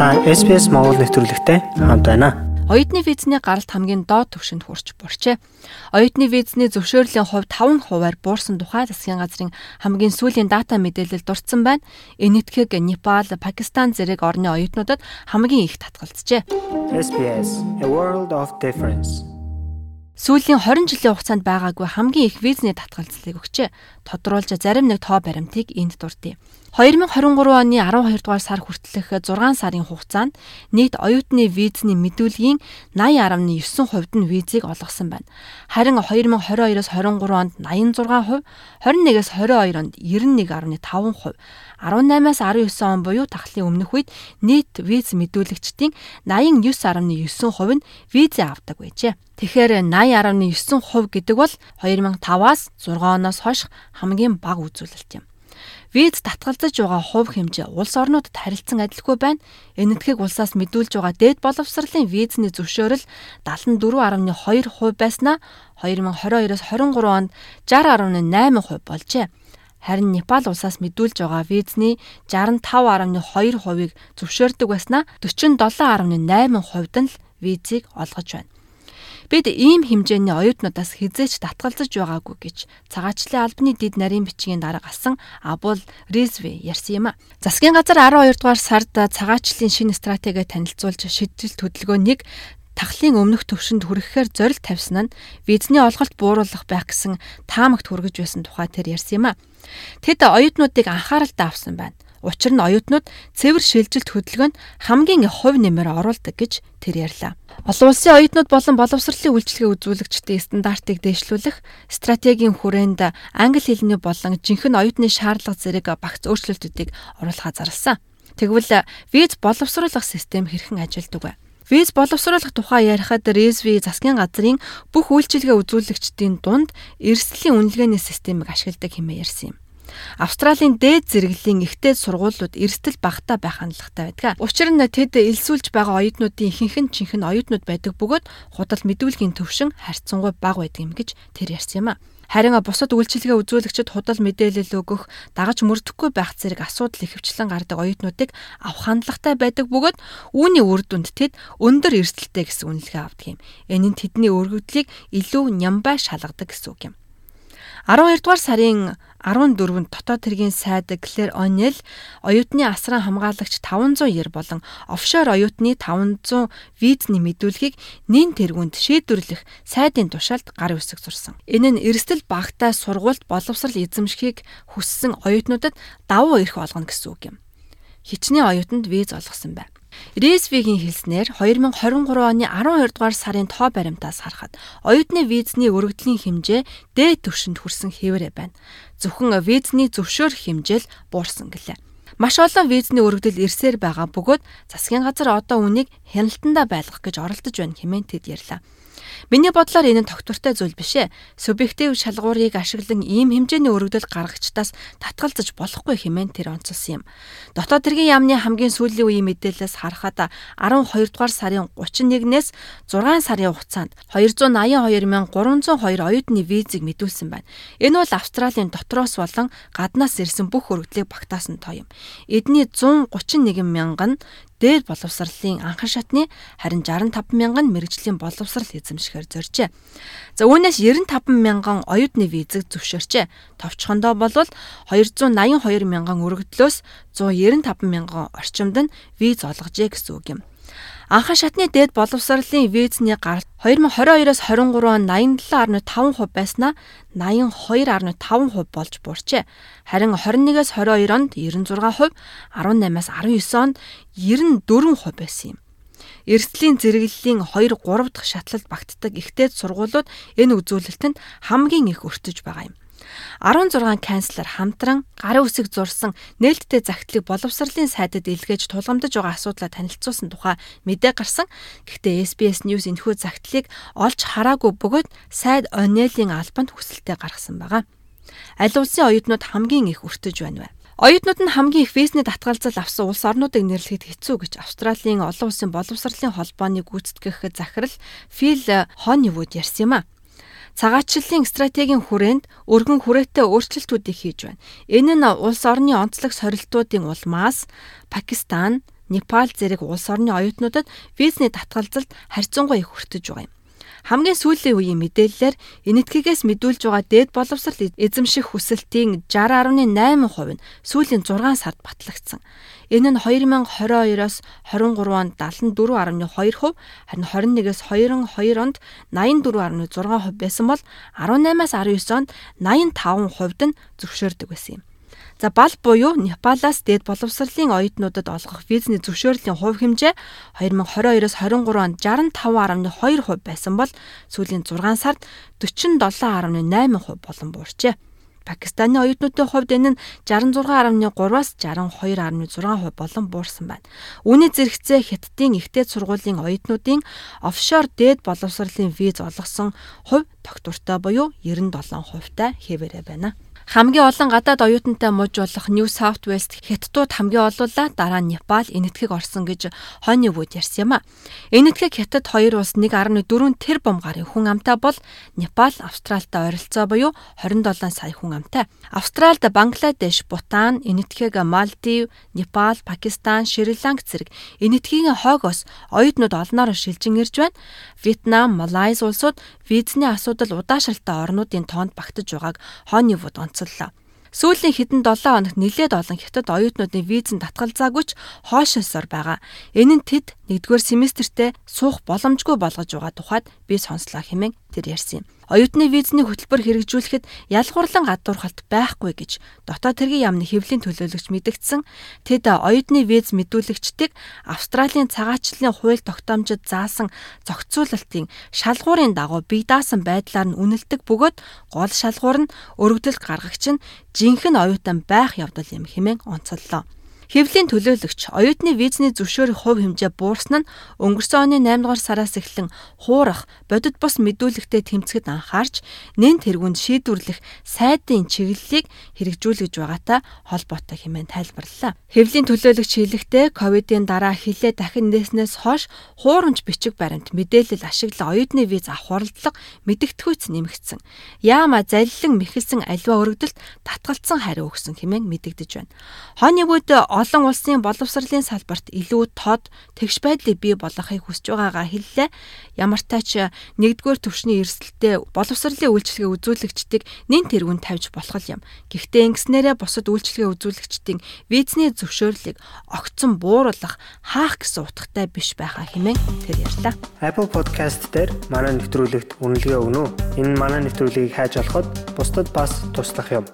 Та SPS Монгол нэвтрүүлэгтэй хамт байна. Оюутны визний гаралт хамгийн доод түвшинд хүрч бурчээ. Оюутны визний зөвшөөрлийн хувь 5 хувиар буурсан тухай засгийн газрын хамгийн сүүлийн дата мэдээлэл дурдсан байна. Энэ нэтхэг Непал, Пакистан зэрэг орны оюутнуудад хамгийн их татгалзжээ. SPS A World of Difference. Сүүлийн 20 жилийн хугацаанд байгаагүй хамгийн их визний татгалзлыг өгчээ. Тодруулж зарим нэг тоо баримтыг энд дурдъя. 2023 оны 12 дугаар сар хүртэлх 6 сарын хугацаанд нийт оюутны визний мэдүүлгийн 80.9% нь визийг олгосон байна. Харин 2022-оос 23 онд 86%, 21-ээс 22 онд 91.5%, 18-аас 19 он буюу тахлын өмнөх үед нийт виз мэдүүлэгчдийн 89.9% нь визээ авдаг байжээ. Тэгэхээр 80.9% гэдэг бол 2005-аас 6 оноос хойш хамгийн бага үзүүлэлт юм. Виз татгалзаж байгаа хувь хэмжээ улс орнуудад харилцан адилгүй байна. Энэ нэтгийг улсаас мэдүүлж байгаа дээд боловсролын визний зөвшөөрөл 74.2% байснаа 2022-оос 23 онд 60.8% болжээ. Харин Непал улсаас мэдүүлж байгаа визний 65.2%-ыг зөвшөөрдөг байснаа 47.8%-д нь л визийг олгож байна. Бид ийм хэмжээний оюутнуудаас хизээч татгалзаж байгаагүй гэж цагаачлалын албаны дид нарийн бичгийн дарга асан Абул Ризве ярьсан юм а. Засгийн газар 12 дугаар сард цагаачлалын шинэ стратеги танилцуулж шийдэл хөдөлгөөнийг тахлын өмнөх төвшөнд хүрэхээр зорилт тавьсан нь визний олголт бууруулах байх гэсэн таамагт хүргэж байсан тухай тэр ярьсан юм а. Тэд оюутнуудыг анхааралтай авсан байна. Учир нь оюутнууд цэвэр шилжилт хөдөлгөөнд хамгийн их хувь нэмэр оруулдаг гэж тэр ярьлаа. Олон улсын оюутнууд болон боловсролын үйлчилгээ үзүүлэгчдийн стандартыг дэвшлүүлэх стратегийн хүрээнд англи хэлний болон жинхэнэ оюутны шаардлага зэрэг багц өөрчлөлтүүдийг оруулахаа зарласан. Тэгвэл виз боловсруулах систем хэрхэн ажилладаг вэ? Виз боловсруулах тухай ярихад Резви засгийн газрын бүх үйлчилгээ үзүүлэгчдийн дунд эрсдлийн үнэлгээний системийг ашигладаг хэмээн ярьсан юм. Австралийн дээд зэрэглэлийн ихтэй сургуулиуд эрсдэл багтаа байх хандлагатай байдаг. Учир нь тэд элсүүлж байгаа оюутнуудын ихэнх нь жинхэнэ оюутнууд байдаг бөгөөд худал мэдүүлгийн төвшин харьцангуй бага байдаг юм гэж тэр ярьсан юм а. Харин бусад үйлчилгээ үзүүлэгчид худал мэдээлэл өгөх, дагаж мөрдөхгүй байх зэрэг асуудал ихэвчлэн гардаг оюутнуудыг авах хандлагатай байдаг бөгөөд үүний үр дүнд тэд өндөр эрсдэлтэй гэсэн үнэлгээ авдаг юм. Энэ нь тэдний өргөдлийг илүү нямбай шалгадаг гэсэн үг юм. 12 дугаар сарын 14-нд дотоод хэргийн сайд Клэр Онел оюутны асран хамгаалагч 590 болон офшор оюутны 500 визний мэдүүлгийг нэн тэргуунд шийдвэрлэх сайдын тушаалд гар үсэг зурсан. Энэ нь эрсдэл багтаа сургуульд боловсрал эзэмшихийг хүссэн оюутнуудад давуу эрх олгоно гэсэн үг юм. Хичнээн оюутанд виз олгосон байна. Ресвигийн хэлснээр 2023 оны 12 дугаар сарын тоо баримтаас харахад оюутны визний өргөдлийн хэмжээ дээд түвшинд хүрсэн хэвээрээ байна. Зөвхөн визний зөвшөөрөх хэмжээл буурсан гэлээ. Маш олон визний өргөдөл ирсээр байгаа бөгөөд засгийн газар одоо үнийг хяналтандаа байлгах гэж оролдож байна хэмээн тэд ярьлаа. Миний бодлоор энэ нь тогтвортой зүйл биш ээ. Субъектив шалгуурыг ашиглан ийм хэмжээний өргөдөл гаргагчдаас татгалзаж болохгүй хэмээн тэр онцолсон юм. Дотоод хэргийн яамны хамгийн сүүлийн үеийн мэдээлэлээс харахад 12 дугаар сарын 31-ээс 6 сарын хугацаанд 282,302 оюутны визийг мэдүүлсэн байна. Энэ бол Австралийн дотроос болон гаднаас ирсэн бүх өргөдлийг багтаасан тоо юм. Эдний 131 мянган нь дээд боловсролын анхан шатны харин 65 мянган мэрэгжлийн боловсрал эзэмшихээр зоржээ. За үүнээс 95 мянган оюутны визэг зөвшөөрчээ. Товчхондоо бол 282 мянган өргөдлөөс 195 мянган орчимд нь виз олгожээ гэсэн үг юм. Анхан шатны дээд боловсролын визний гаралт 2022-оос 23 он 87.5% байснаа 82.5% болж буурчээ. Харин 21-с 22 онд 96%, 18-аас 19 онд 94% байсан юм. Эрсдлийн зэрэглэлийн 2 3 дахь шатлалд багтдаг ихтэй сургуулиуд энэ үзүүлэлтэнд хамгийн их өртөж байгаа юм. 16 канцлер хамтран гарын үсэг зурсан нээлттэй загтлыг боловсролын сайдад илгээж тулгамдж байгаа асуудлаа танилцуулсан тухай мэдээ гарсан. Гэхдээ SBS News энэхүү загтлыг олж хараагүй бөгөөд сайд Онелийн албанд хүсэлтээ гаргасан байгаа. Аль улсын оюутнууд хамгийн их өртөж байна вэ? Оюутнууд нь хамгийн их визний татгалзал авсан улс орнуудыг нэрлэхэд хэцүү гэж Австралийн олон улсын боловсролын холбооны гүйцэтгэх захирал Фил Хонивуд ярьсан юм а. Цагаачлалын стратегийн хүрээнд өргөн хүрээтэй өөрчлөлтүүдийг хийж байна. Энэ нь улс орны онцлог сорилтуудын улмаас Пакистан, Непал зэрэг улс орны оюутнуудад визний татгалзалд харьцангуй их хүртэж байгаа юм. Хамгийн сүүлийн үеийн мэдээллээр энэтхгээс мэдүүлж байгаа дээд боловсрал эзэмших хүсэлтийн 60.8% нь сүүлийн 6 сард батлагдсан. Энэ нь 2022-оос 23 онд 74.2%, харин 21-с 22 онд 84.6% байсан бол 18-аас 19 онд 85% нь зөвшөөрдөг байсан юм. За бал буюу Непалаас дээд боловсролын оюутнуудад олгох визний зөвшөөрлийн хувь хэмжээ 2022-оос 23 онд 65.2% байсан бол сүүлийн 6 сард 47.8% болон буурчээ. Пакистаны оюутнуудын хувьд энэ нь 66.3-аас 62.6% болон буурсан байна. Үүний зэрэгцээ Хятадын ихтэй сургуулийн оюутнуудын офшор дээд боловсролын виз олгосон хувь тогтвортой буюу 97% та хэвээрээ байна. Хамгийн олон гадаад оюутантай мужи болох New South Wales хятадууд хамгийн олуулаа дараа нь Непал, Энэтхэг орсон гэж өвөд ярьсан юм а. Энэтхэг хятад хоёр улс 1.4 тэрбум гарын хүн амтай бол Непал, Австралитай ойролцоо буюу 27 сая хүн амтай. Австралид Бангладеш, Бутан, Энэтхэг Малдив, Непал, Пакистан, Шри-Ланк зэрэг Энэтхэгийн хойгоос оюутнууд олноор шилжин ирж байна. Вьетнам, Малайз улсууд визний асуудал удаашралтай орнуудын тоонд багтаж байгааг хойны өвөд боловсрлоо. Сүүлийн хэдэн 7 хоногт нэлээд олон хятад оюутнуудын визэн татгалзаагүйч хоошосоор байгаа. Энэ нь тэд нэгдүгээр семестртээ суух боломжгүй болгож байгаа тухайд би сонслоо хэмээн тэр ярьсан юм. Оюутны визний хөтөлбөр хэрэгжүүлэхэд ялгуурлан гадуурхалт байхгүй гэж дотоод хэргийн яамны хэвлийн төлөөлөгч мэдгдсэн. Тэд оюутны виз мэдүүлэгчдийг Австралийн цагаачлалын хууль тогтоомжид заасан зохицуулалтын шалгуурын дагуу бие даасан байдлаар нь үнэлдэг бөгөөд гол шалгуур нь өргөдөл гаргагч нь жинхэнэ оюутан байх явдал юм хэмээн онцоллоо. Хэвлийн төлөөлөгч оюутны визний зөвшөөрөх хувь хэмжээ буурсан нь өнгөрсөн оны 8 дугаар сараас эхлэн хуурах, бодит бус мэдүүлэгтээ тэмцэхэд анхаарч нэн тэргуунд шийдвэрлэх сайдын чиглэлийг хэрэгжүүлж байгаатай холбоотой хэмээн тайлбарллаа. Хэвлийн төлөөлөгч хэлэхдээ ковидын дараа хилээ дахин нээснээс хойш хуурамч бичиг баримт мэдээлэл ашиглан оюутны виз авах хурлдлага мэдэгдэхүйц нэмэгдсэн. Яама залилан мэхэлсэн альва өргөдөлт татгалцсан хариу өгсөн хэмээн мэдэгдэж байна. Үед олон улсын боловсролын салбарт илүү тод тэгш байдлыг бий болгохыг хүсэж байгаагаа хэллээ. Ямар ч нэгдүгээр төвшний эрсдэлтэй боловсролын үйлчлэгээ үзүүлэгчдийг нэн тэргүүнд тавьж болох юм. Гэхдээ ингэснээрээ бусад үйлчлэгээ үзүүлэгчдийн визний зөвшөөрлийг огцон бууруулах хаах гэсэн утгатай биш байхаа хэмээн тэр ярьлаа. Apple Podcast дээр манай нэвтрүүлэгт үнэлгээ өгнө үү? Энэ манай нэвтрүүлгийг хайж олоход бусдад бас туслах юм.